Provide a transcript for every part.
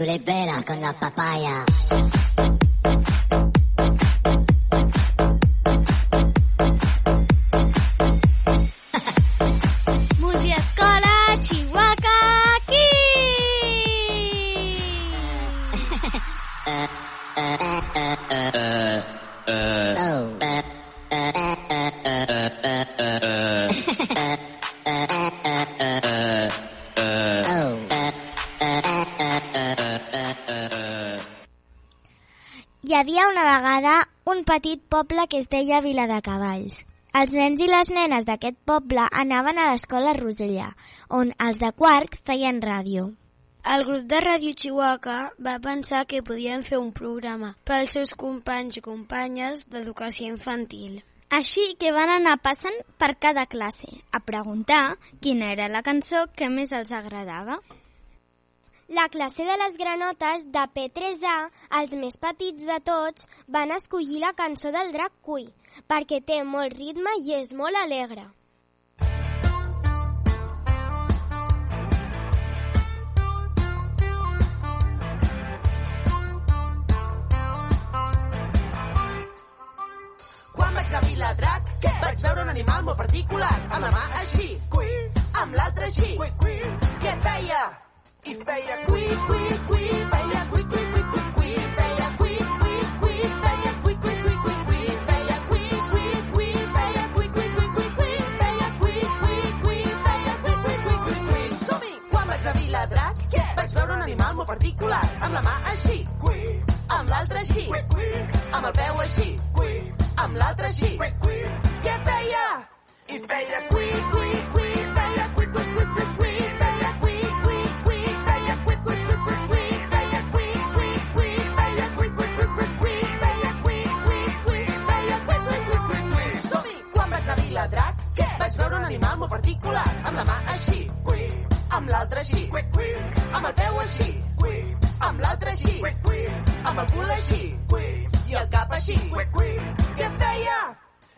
Tú eres vera con la papaya. Petit poble que es deia Viladecavalls. Els nens i les nenes d'aquest poble anaven a l'escola Rosellà, on els de Quark feien ràdio. El grup de Ràdio Chihuahua va pensar que podien fer un programa pels seus companys i companyes d'educació infantil. Així que van anar passant per cada classe a preguntar quina era la cançó que més els agradava. La classe de les granotes de P3A, els més petits de tots, van escollir la cançó del drac Cui, perquè té molt ritme i és molt alegre. Quan vaig anar a Viladrac, Què? vaig veure un animal molt particular, amb la mà així, cui, amb l'altra així, cui, cui. Què feia? I feia cui, cui, cui, feia cui, cui, cui, cui, cui, feia cui, cui, cui, feia cui, cui, cui, cui, cui, feia cui, cui, cui, feia cui, cui, cui, cui, cui, feia cui, cui, cui, feia cui, cui, cui, cui, cui. Som-hi! Quan vaig a Viladrac, Què? vaig veure un animal molt particular, amb la mà així, cui, amb l'altra així, cui, cui, amb el peu així, cui, amb l'altre així. Cui, cui. Què feia? I feia cui, cui, cui, feia cui, cui, cui, cui, animal molt particular, amb la mà així, cui, amb l'altra així, cui, cui, amb el peu així, cui, amb l'altre així, cui, amb el cul així, cui, i el cap així, cui, cui. Què feia?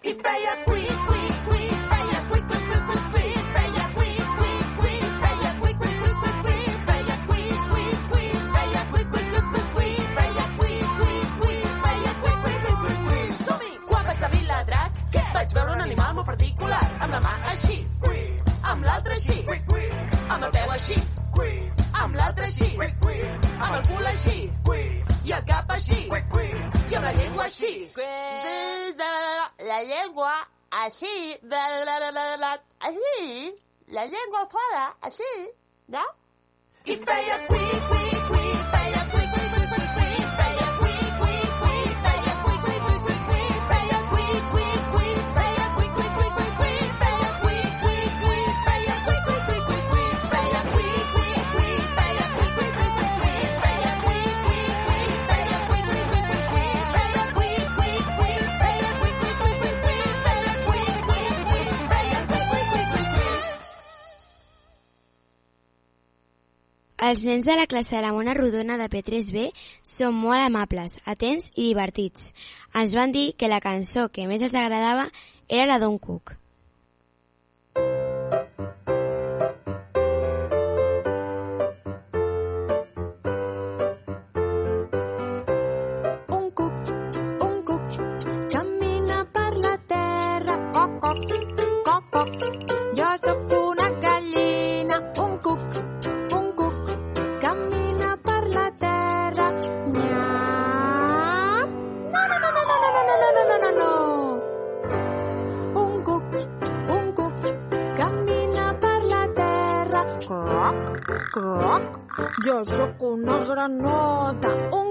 I feia cui, cui, cui, feia cui, cui, cui, cui, cui, Vaig veure un animal molt particular, amb la mà així, cui, amb l'altra així, cui, cui, amb el peu així, cui, amb l'altre així, cui, cui, amb el cul així, cui, i el cap així, cui, cui, i amb la llengua així. La llengua así, así, la llengua fora, así, ¿no? I feia cui, cui, cui, feia cui, cui, cui, cui, Els nens de la classe de la Mona Rodona de P3B són molt amables, atents i divertits. Ens van dir que la cançó que més els agradava era la d'On Cook. Croc. Jo sóc una granota.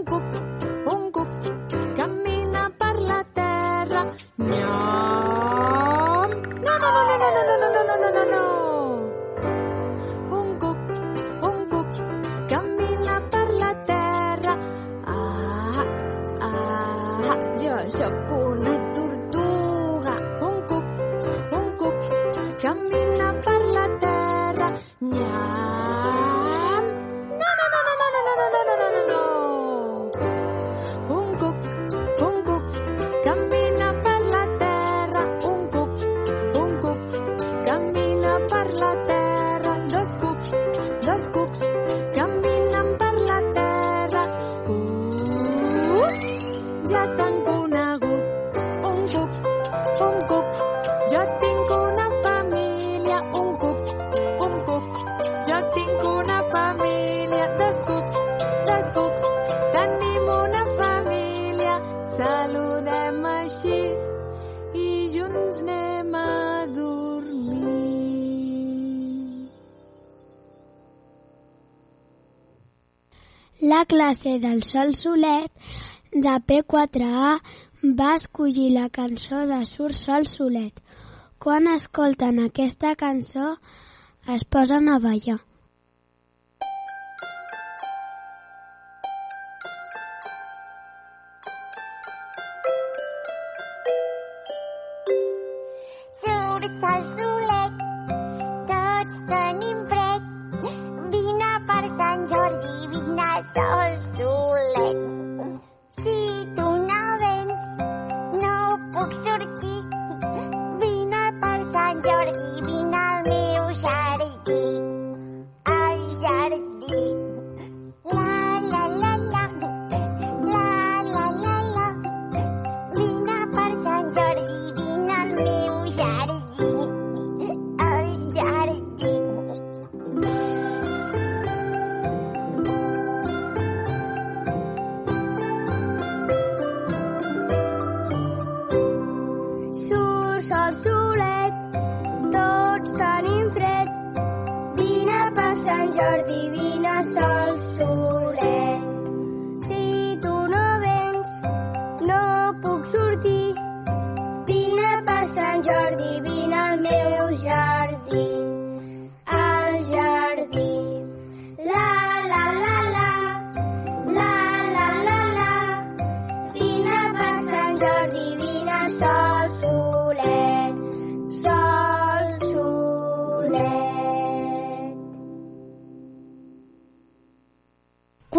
classe del Sol Solet, de P4A, va escollir la cançó de Sur Sol Solet. Quan escolten aquesta cançó, es posen a ballar.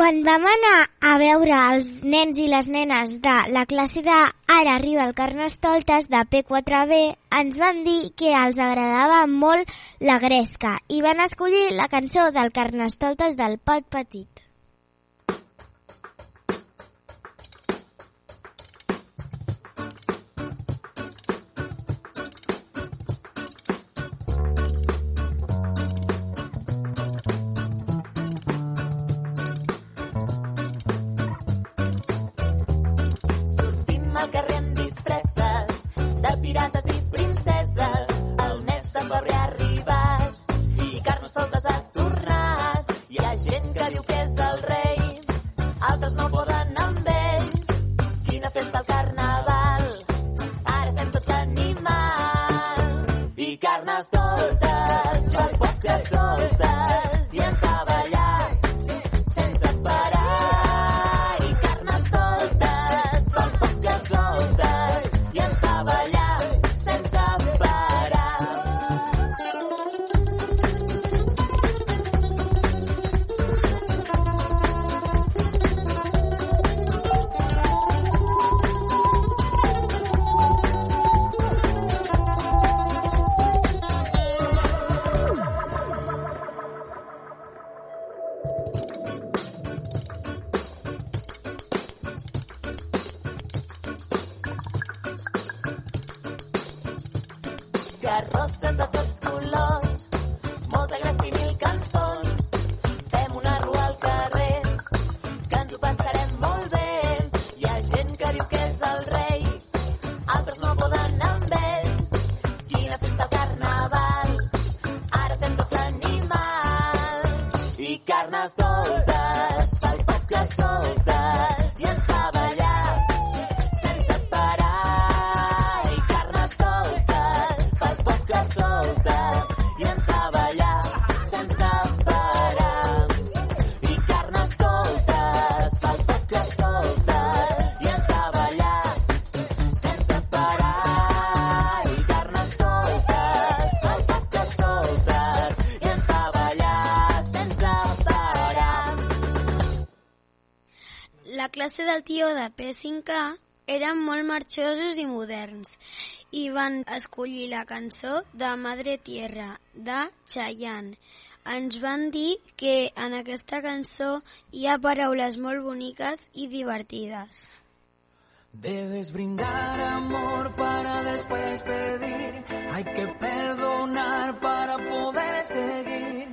Quan vam anar a veure els nens i les nenes de la classe de Ara arriba el Carnestoltes de P4B, ens van dir que els agradava molt la gresca i van escollir la cançó del Carnestoltes del Pot Petit. marxosos i moderns i van escollir la cançó de Madre Tierra de Chayanne. Ens van dir que en aquesta cançó hi ha paraules molt boniques i divertides. Debes brindar amor para después pedir. Hay que perdonar para poder seguir.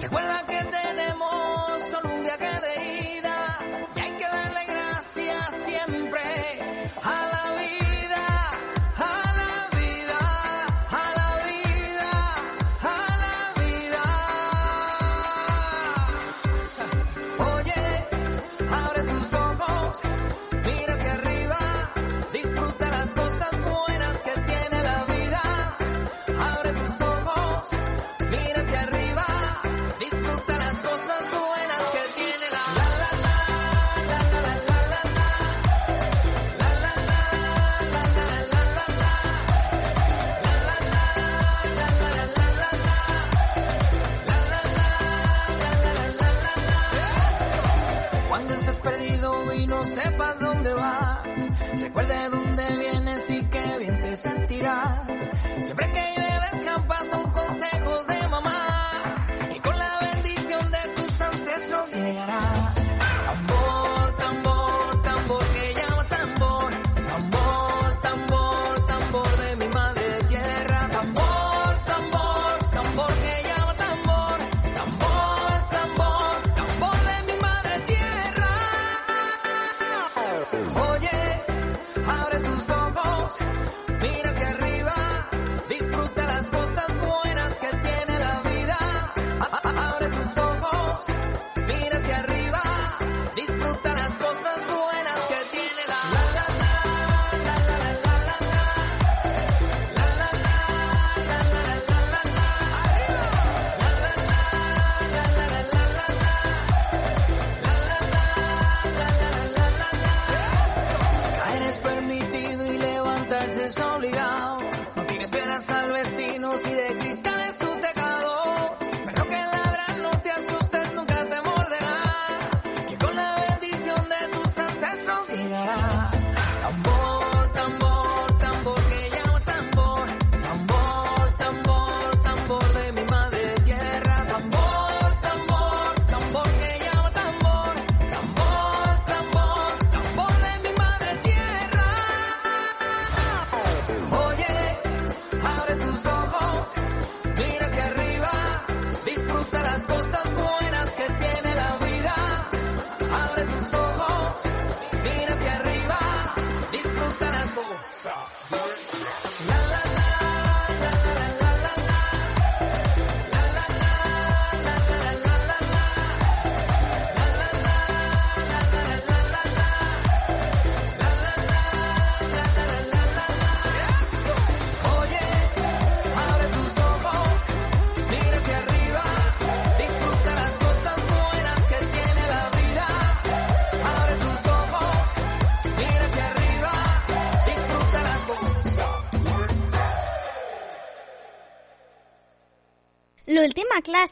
Recuerda que tenemos solo un viaje de ir. recuerde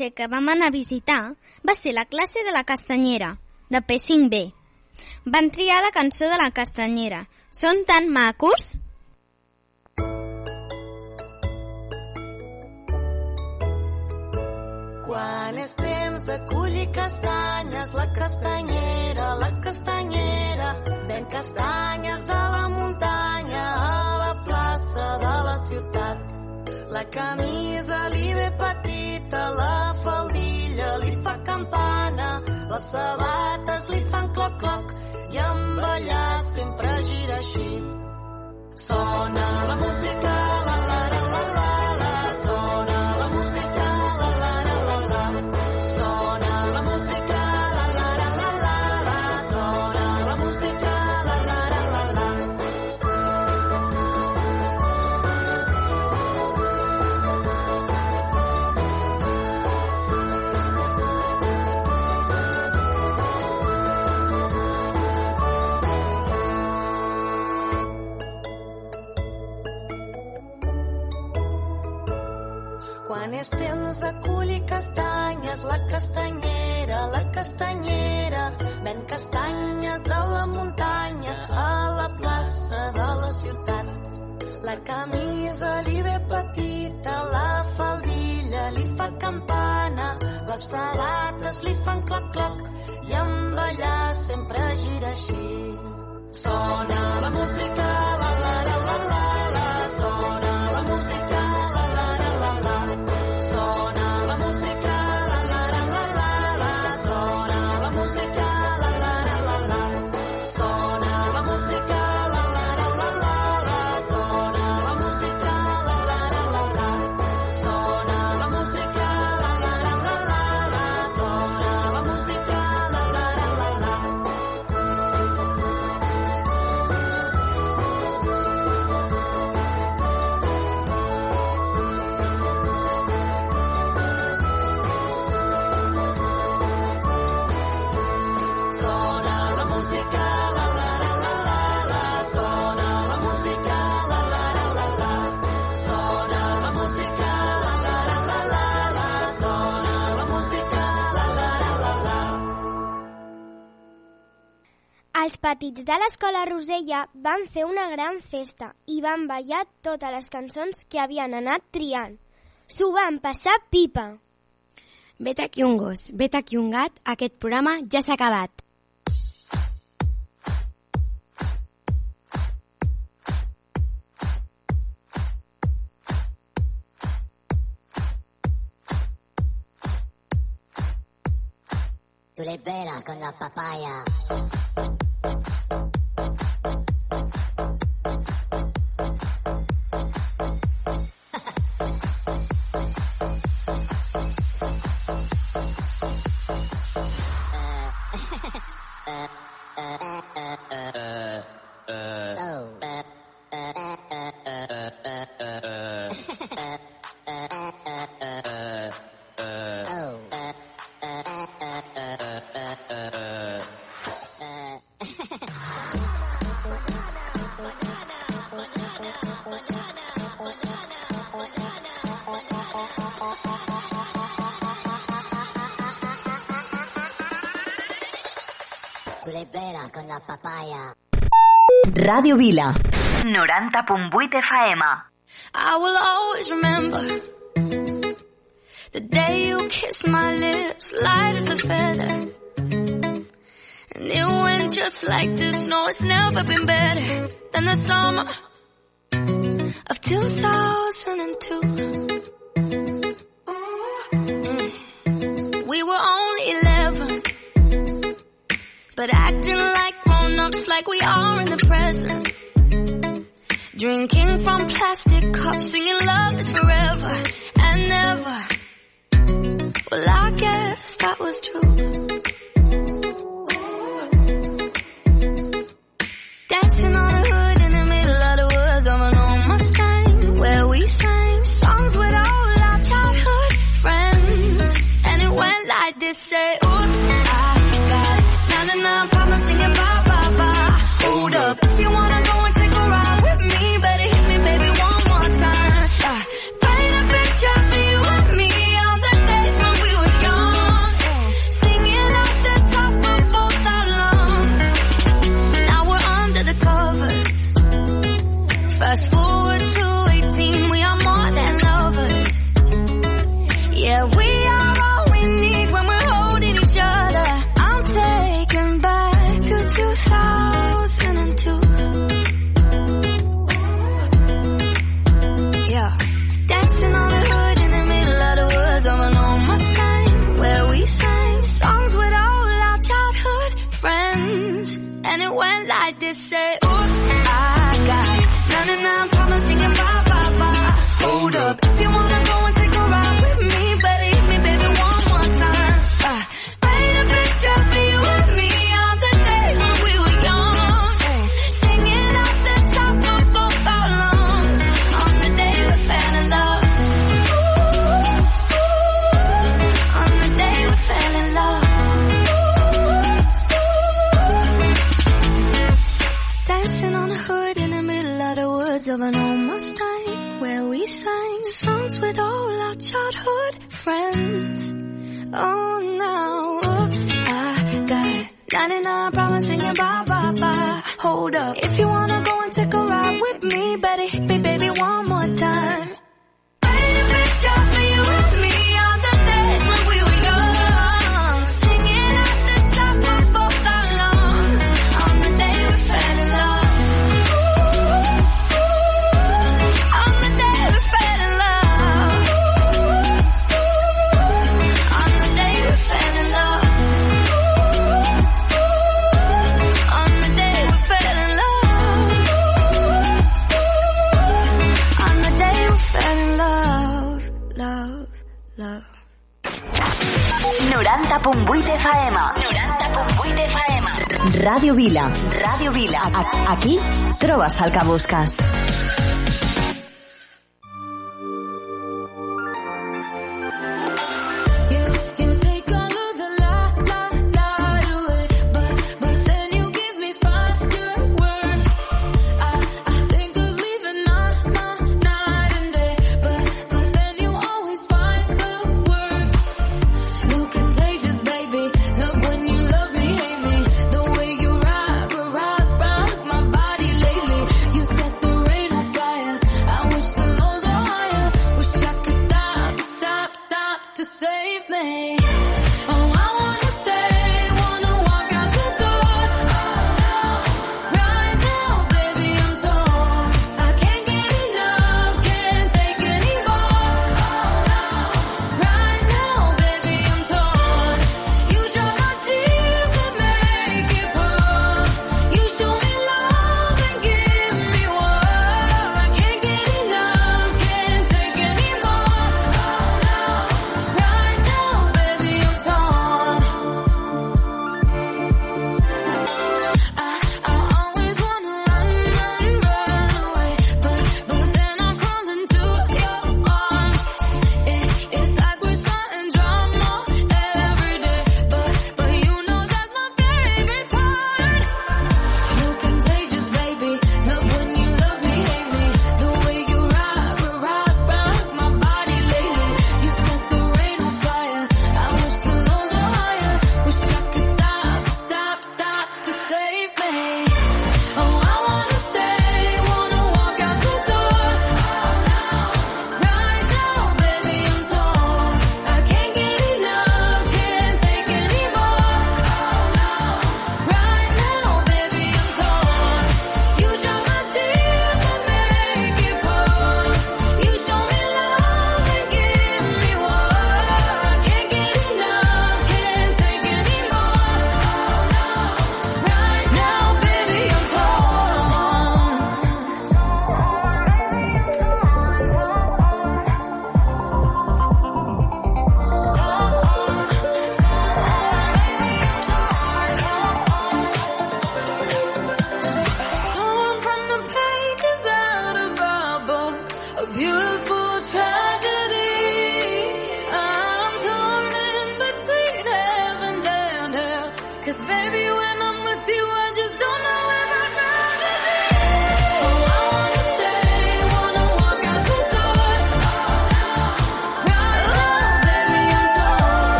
classe que vam anar a visitar va ser la classe de la castanyera, de P5B. Van triar la cançó de la castanyera. Són tan macos! Quan és temps de collir castanyes, la castanyera, la castanyera, ven castanyes a la muntanya, a la plaça de la ciutat. La camisa li ve petita, petita la faldilla li fa campana, les sabates li fan cloc-cloc i en ballar sempre gira així. Sona la música, la la la la la Quan és temps de cull i castanyes, la castanyera, la castanyera, ven castanyes de la muntanya a la plaça de la ciutat. La camisa li ve petita, la faldilla li fa campana, les sabates li fan clac-clac i amb ballar sempre gira així. Sona la música, petits de l'escola Rosella van fer una gran festa i van ballar totes les cançons que havien anat triant. S'ho van passar pipa. Vet aquí un gos, vet aquí un gat, aquest programa ja s'ha acabat. sulle vela con la papaya. Ràdio Vila. 90.8 FM. I will always remember the day you kissed my lips, light as a feather. And it went just like this. No, it's never been better than the summer of 2000. Radio Vila. Radio Vila. Aquí trobes el que busques.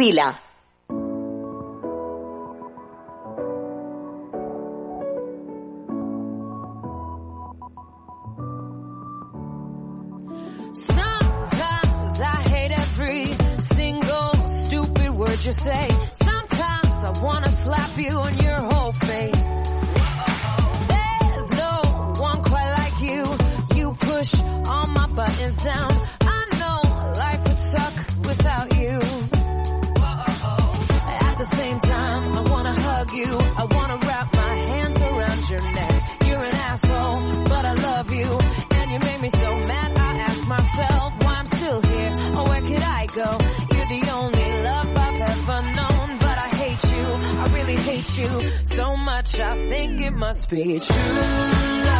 Vila. Sometimes I hate every single stupid word you say. Sometimes I wanna slap you your whole face. There's no one quite like you. You push all my buttons down. I think it must be true love.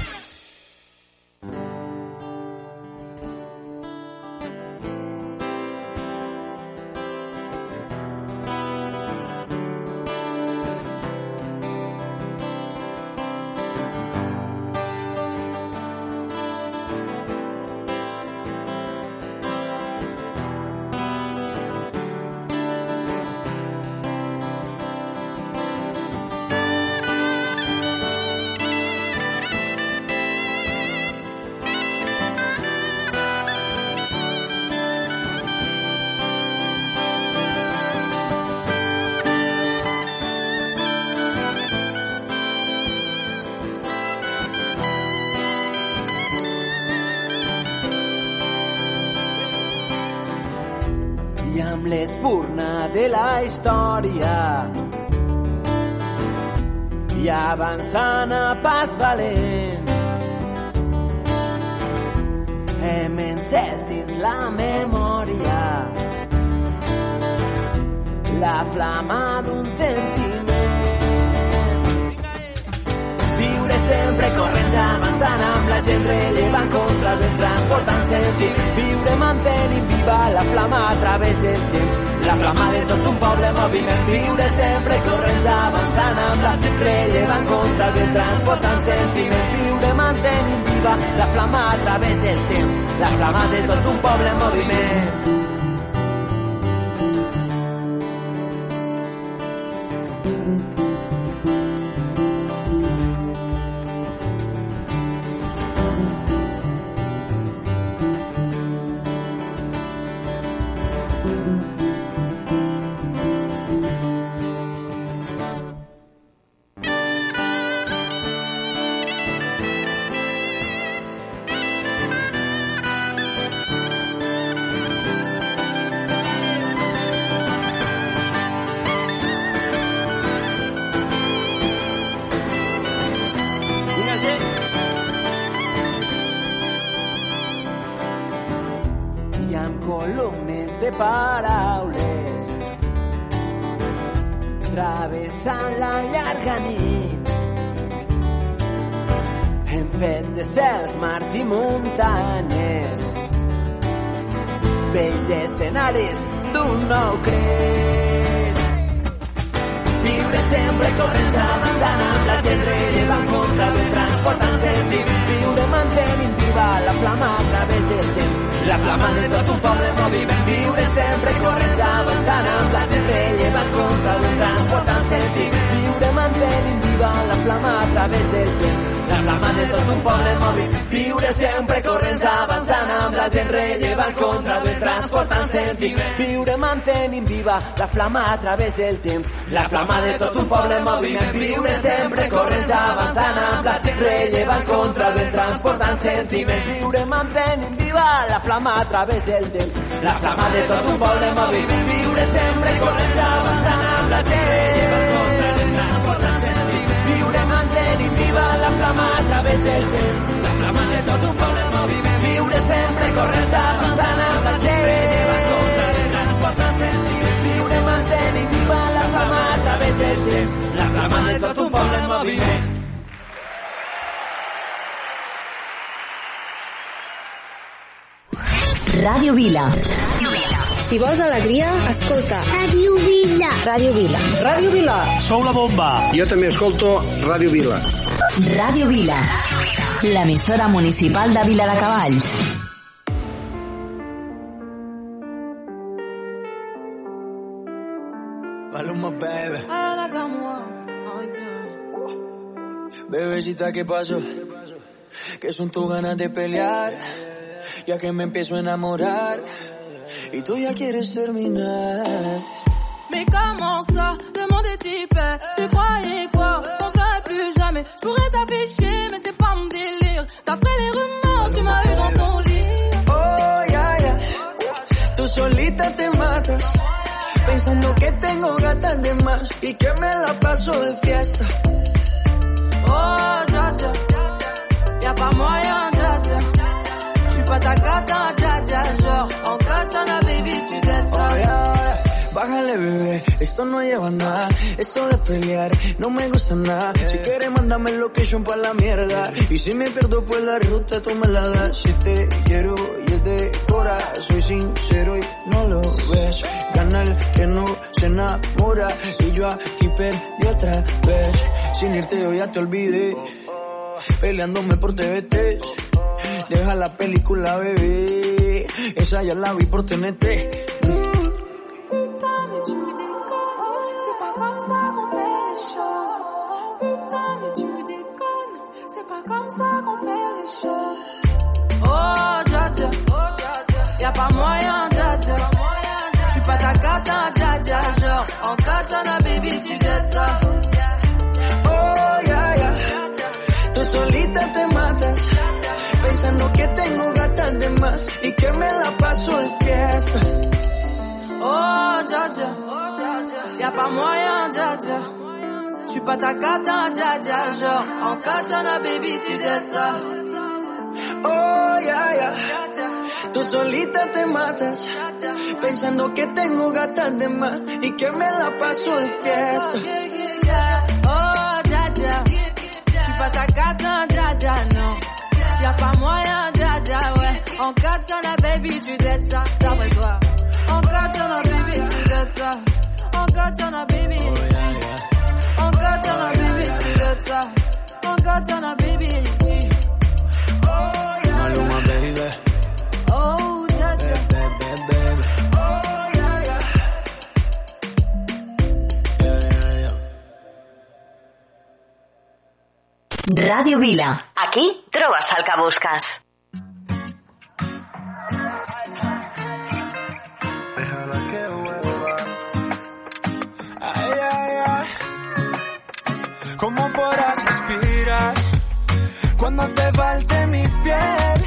De la història. I avançant a pas valent hem encès dins la memòria la flama d'un sentiment. Viure sempre corrents avançant amb la gent rellevant contra el vent transportant sentit viure mantenint viva la flama a través del temps la flama de tot un poble en moviment viure sempre corrents avançant amb la gent rellevant contra el vent transportant sentiment viure mantenint viva la flama a través del temps. La flama de tot un poble en moviment través del temps la flama de tot un poble en moviment viure sempre corrents avançant amb la gent rellevant contra el vent transportant sentiment viure mantenint viva la flama a través del temps la flama de tot un poble en moviment viure sempre corrents avançant amb la gent rellevant contra el vent transportant sentiment viure mantenint viva la flama a través del temps la flama de tot un poble en moviment viure sempre corrents avançant amb la gent rellevant contra el vent transportant sentiment flama a través del temps la flama de tot un poble en moviment Ràdio Vila. Si vols alegria, escolta. Ràdio Vila. Ràdio Vila. Ràdio Vila. Sou la bomba. Jo també escolto Ràdio Vila. Ràdio Vila. L'emissora municipal de Vila de Cavalls. Maluma, baby. Oh, Bebecita, ¿qué pasó? Que son tus ganas de pelear, ya que me empiezo a enamorar y tú ya quieres terminar. Mais comment ça est hyper Tu croyais quoi On serait plus jamais Je pourrais t'afficher mais c'est pas mon délire D'après les rumeurs tu m'as eu dans ton lit Oh, ya, ya. Tú solita te matas, pensando que tengo gatas de más y que me la paso de fiesta. Oh dja dja Y'a pas moyen dja dja J'suis pas ta gata dja dja Genre en katana baby tu dettes Oh, ya, ya. Bájale, bebé, esto no lleva nada. Esto de pelear no me gusta nada. Si quieres, mándame location pa' la mierda. Y si me pierdo, pues la ruta tú me la das. Si te quiero y es de cora, soy sincero y no lo ves. Gana el que no se enamora. Y yo aquí perdí otra vez. Sin irte, yo ya te olvidé. Peleándome por TVT. Deja la película, bebé. Esa ya la vi por TNT. y'a pas moyen, dja Je suis pas ta cata, dja dja. Genre, en katana, baby, tu dettes ça. Oh, ya, ya. Tú solita te matas. Pensando que tengo gatas de más y que me la paso de fiesta. Oh, dja dja. Y'a pas moyen, dja dja. Je suis pas ta cata, dja dja. Genre, en katana, baby, tu dettes ça. Oh, ya, ya. Tú solita te matas, pensando que tengo gatas de más y que me la paso de fiesta. Oh, ya, ya. Chipatakata, ya, ya, no. Y'a pa' moyen, ya, ya, On Encore t'en as, baby, tu dettes ça, d'après toi. Encore t'en as, baby, tu dettes ça. Encore t'en as, baby. Encore t'en as, baby, tu dettes ça. Encore t'en as, baby. Radio Vila. Aquí trobes el que busques. Ay, ay, ay. ¿Cómo podrás respirar cuando te falte mi piel?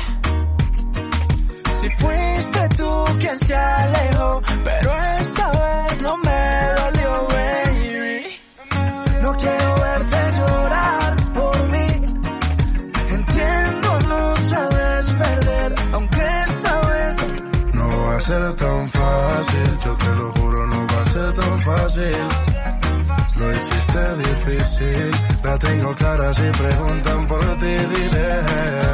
Si fuiste tú quien se alejó, pero esta vez no me tengo clara si preguntan por ti diré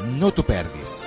Não t'ho perdis.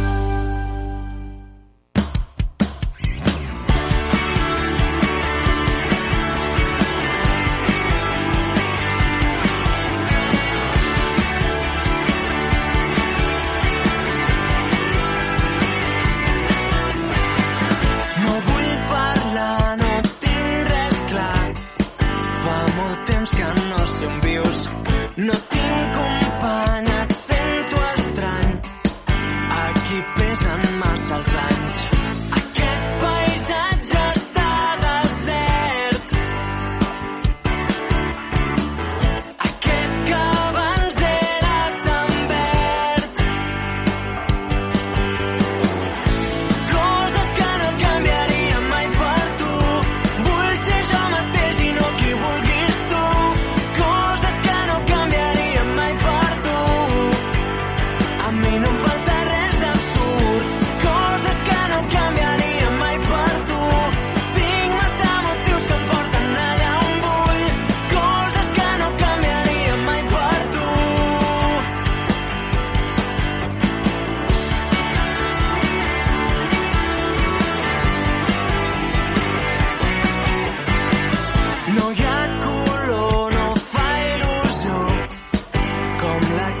like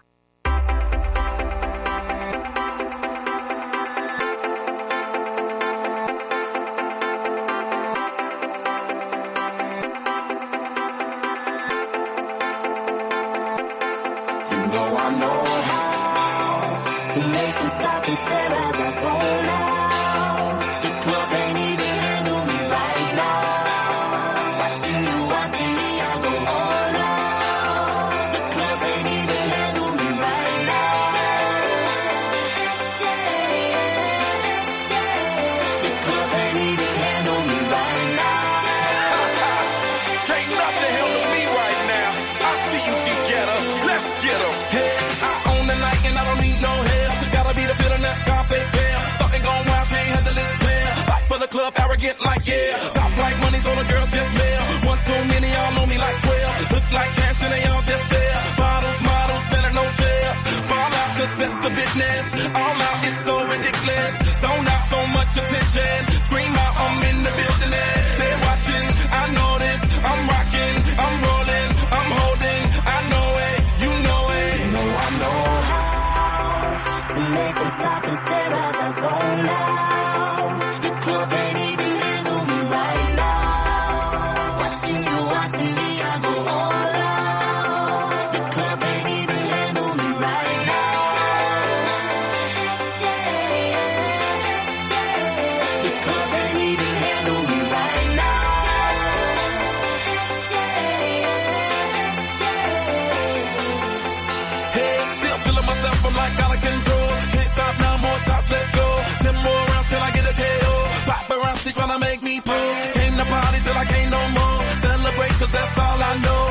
yeah. Top like money, so the girls just mail. One too many, y'all know me like 12. Look like cash and they all just there. Bottles, models, better no fail. Fall out, cause that's the business. All out, it's so ridiculous. Don't out so much attention. Scream out, I'm in the building. She's trying to make me pull. Came to party till I can't no more. Celebrate cause that's all I know.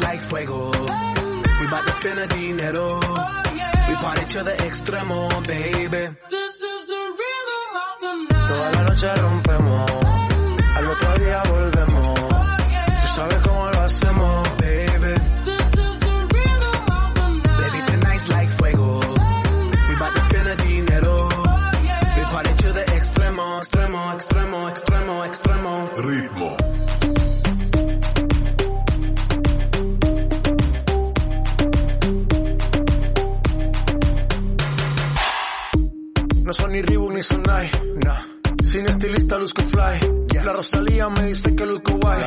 like fuego. We bought the spend a dinero. Oh, yeah. We party to the extremo, baby. This is the rhythm of the night. Toda la noche rompemos. Oh, Al otro día volvemos. Oh, yeah. Tú sabes ni Reebok ni Sonai. Nah. Sin estilista luzco fly. La Rosalía me dice que luzco guay.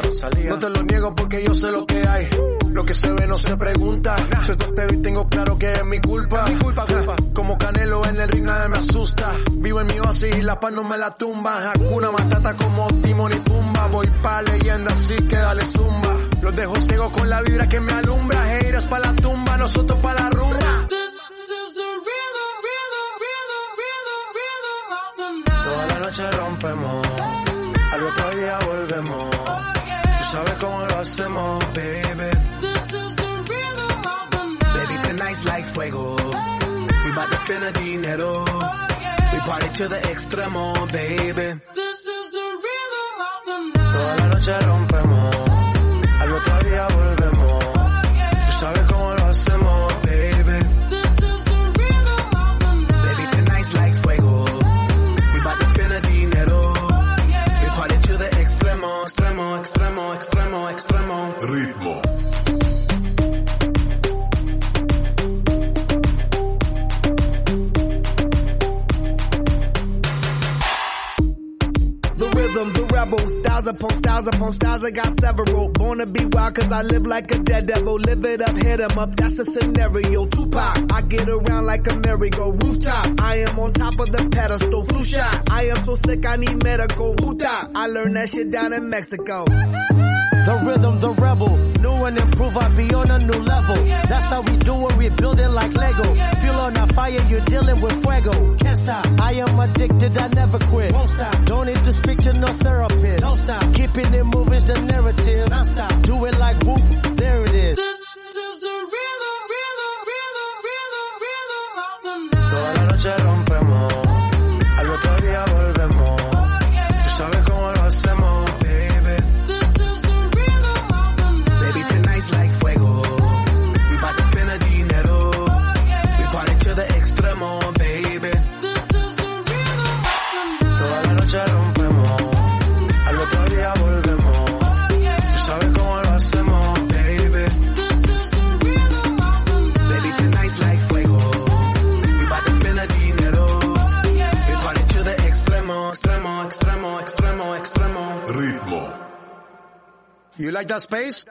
No te lo niego porque yo sé lo que hay. Lo que se ve no se pregunta. Soy tortero y tengo claro que es mi culpa. Mi culpa, culpa. Como Canelo en el ring nadie me asusta. Vivo en mi oasis y la paz no me la tumba. Hakuna Matata como Timon y Pumba. Voy pa' leyenda así que dale zumba. Los dejo ciego con la vibra que me alumbra. Haters pa' la tumba, nosotros pa' la rumba. Noche rompemos, al otro día volvemos. Tú sabes cómo lo hacemos, baby. Baby, tonight's like fuego. We bout to spend the dinero. We party to the extremo, baby. Toda la noche rompemos, styles upon styles upon styles, I got several. Born to be wild cause I live like a dead devil. Live it up, hit 'em up, that's a scenario. Tupac, I get around like a merry-go rooftop. I am on top of the pedestal, flu shot. I am so sick, I need medical. Huta, I learned that shit down in Mexico. The rhythm, the rebel. New and improve, I be on a new level. That's how we do it, we build it like Lego. Feel on a fire, you're dealing with fuego. Can't stop. I am addicted, I never quit. Won't stop. Don't need to speak to no therapist. Don't stop. Keeping it moving's the narrative. Non stop. Do it like whoop, like that space?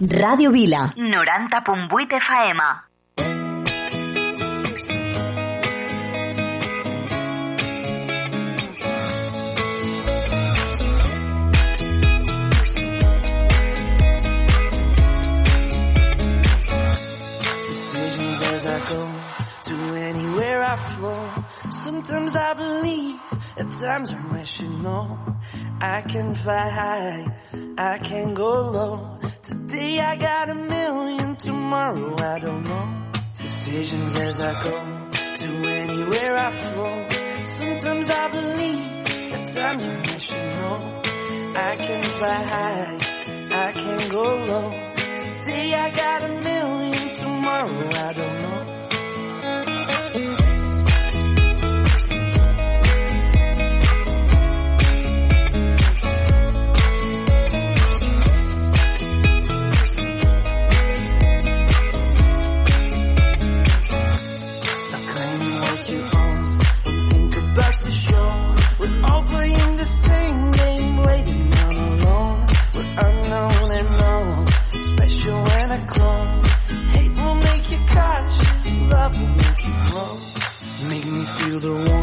Ràdio Vila. 90.8 FM. Decisions as I go to anywhere I flow. Sometimes I believe, at times I wish you know. I can fly high, I can go low. Today I got a million, tomorrow I don't know. Decisions as I go to anywhere I flow. Sometimes I believe, at times I wish you know. I can fly high, I can go low. Today I got a million, tomorrow I don't know. The warmth,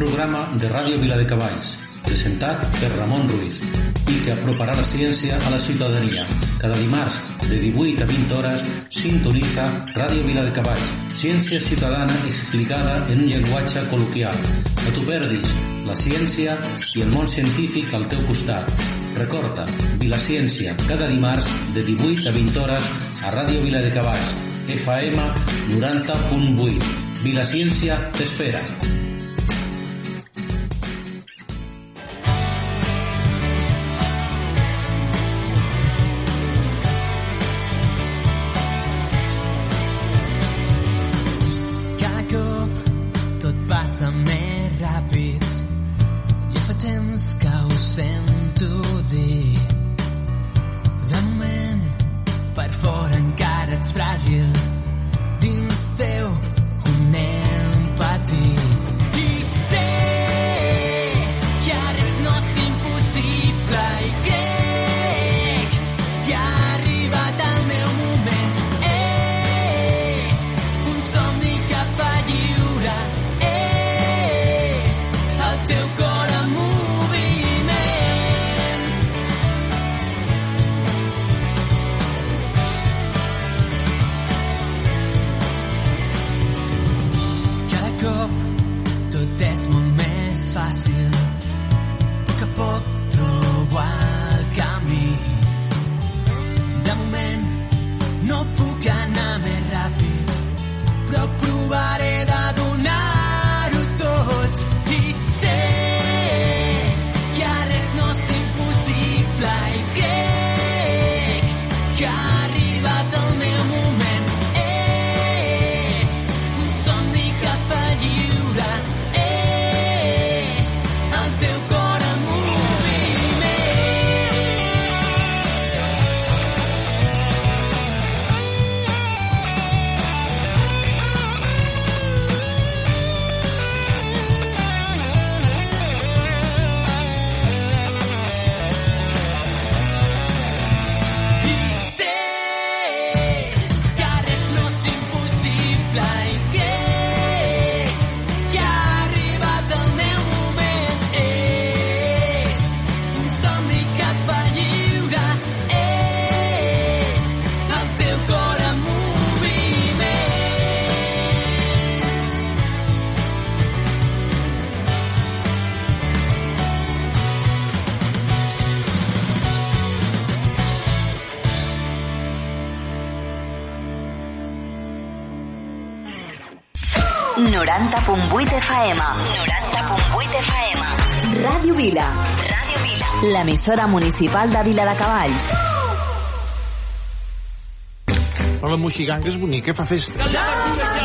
programa de Ràdio Vila de Cavalls, presentat per Ramon Ruiz i que aproparà la ciència a la ciutadania. Cada dimarts, de 18 a 20 hores, sintonitza Ràdio Vila de Cavalls, ciència ciutadana explicada en un llenguatge col·loquial. No t'ho perdis, la ciència i el món científic al teu costat. Recorda, Vilaciència, cada dimarts, de 18 a 20 hores, a Ràdio Vila de Cavalls, FM 90.8. Vilaciència t'espera. Cop tot és molt més fàcil. A poc a poc trobo el camí. De moment no puc anar més ràpid, però provaré 90.8 FM. 90.8 FM. Ràdio Vila. Ràdio Vila. L'emissora municipal de Vila de Cavalls. Però la moxiganga és bonica, eh, fa festa. Ja, ja, ja.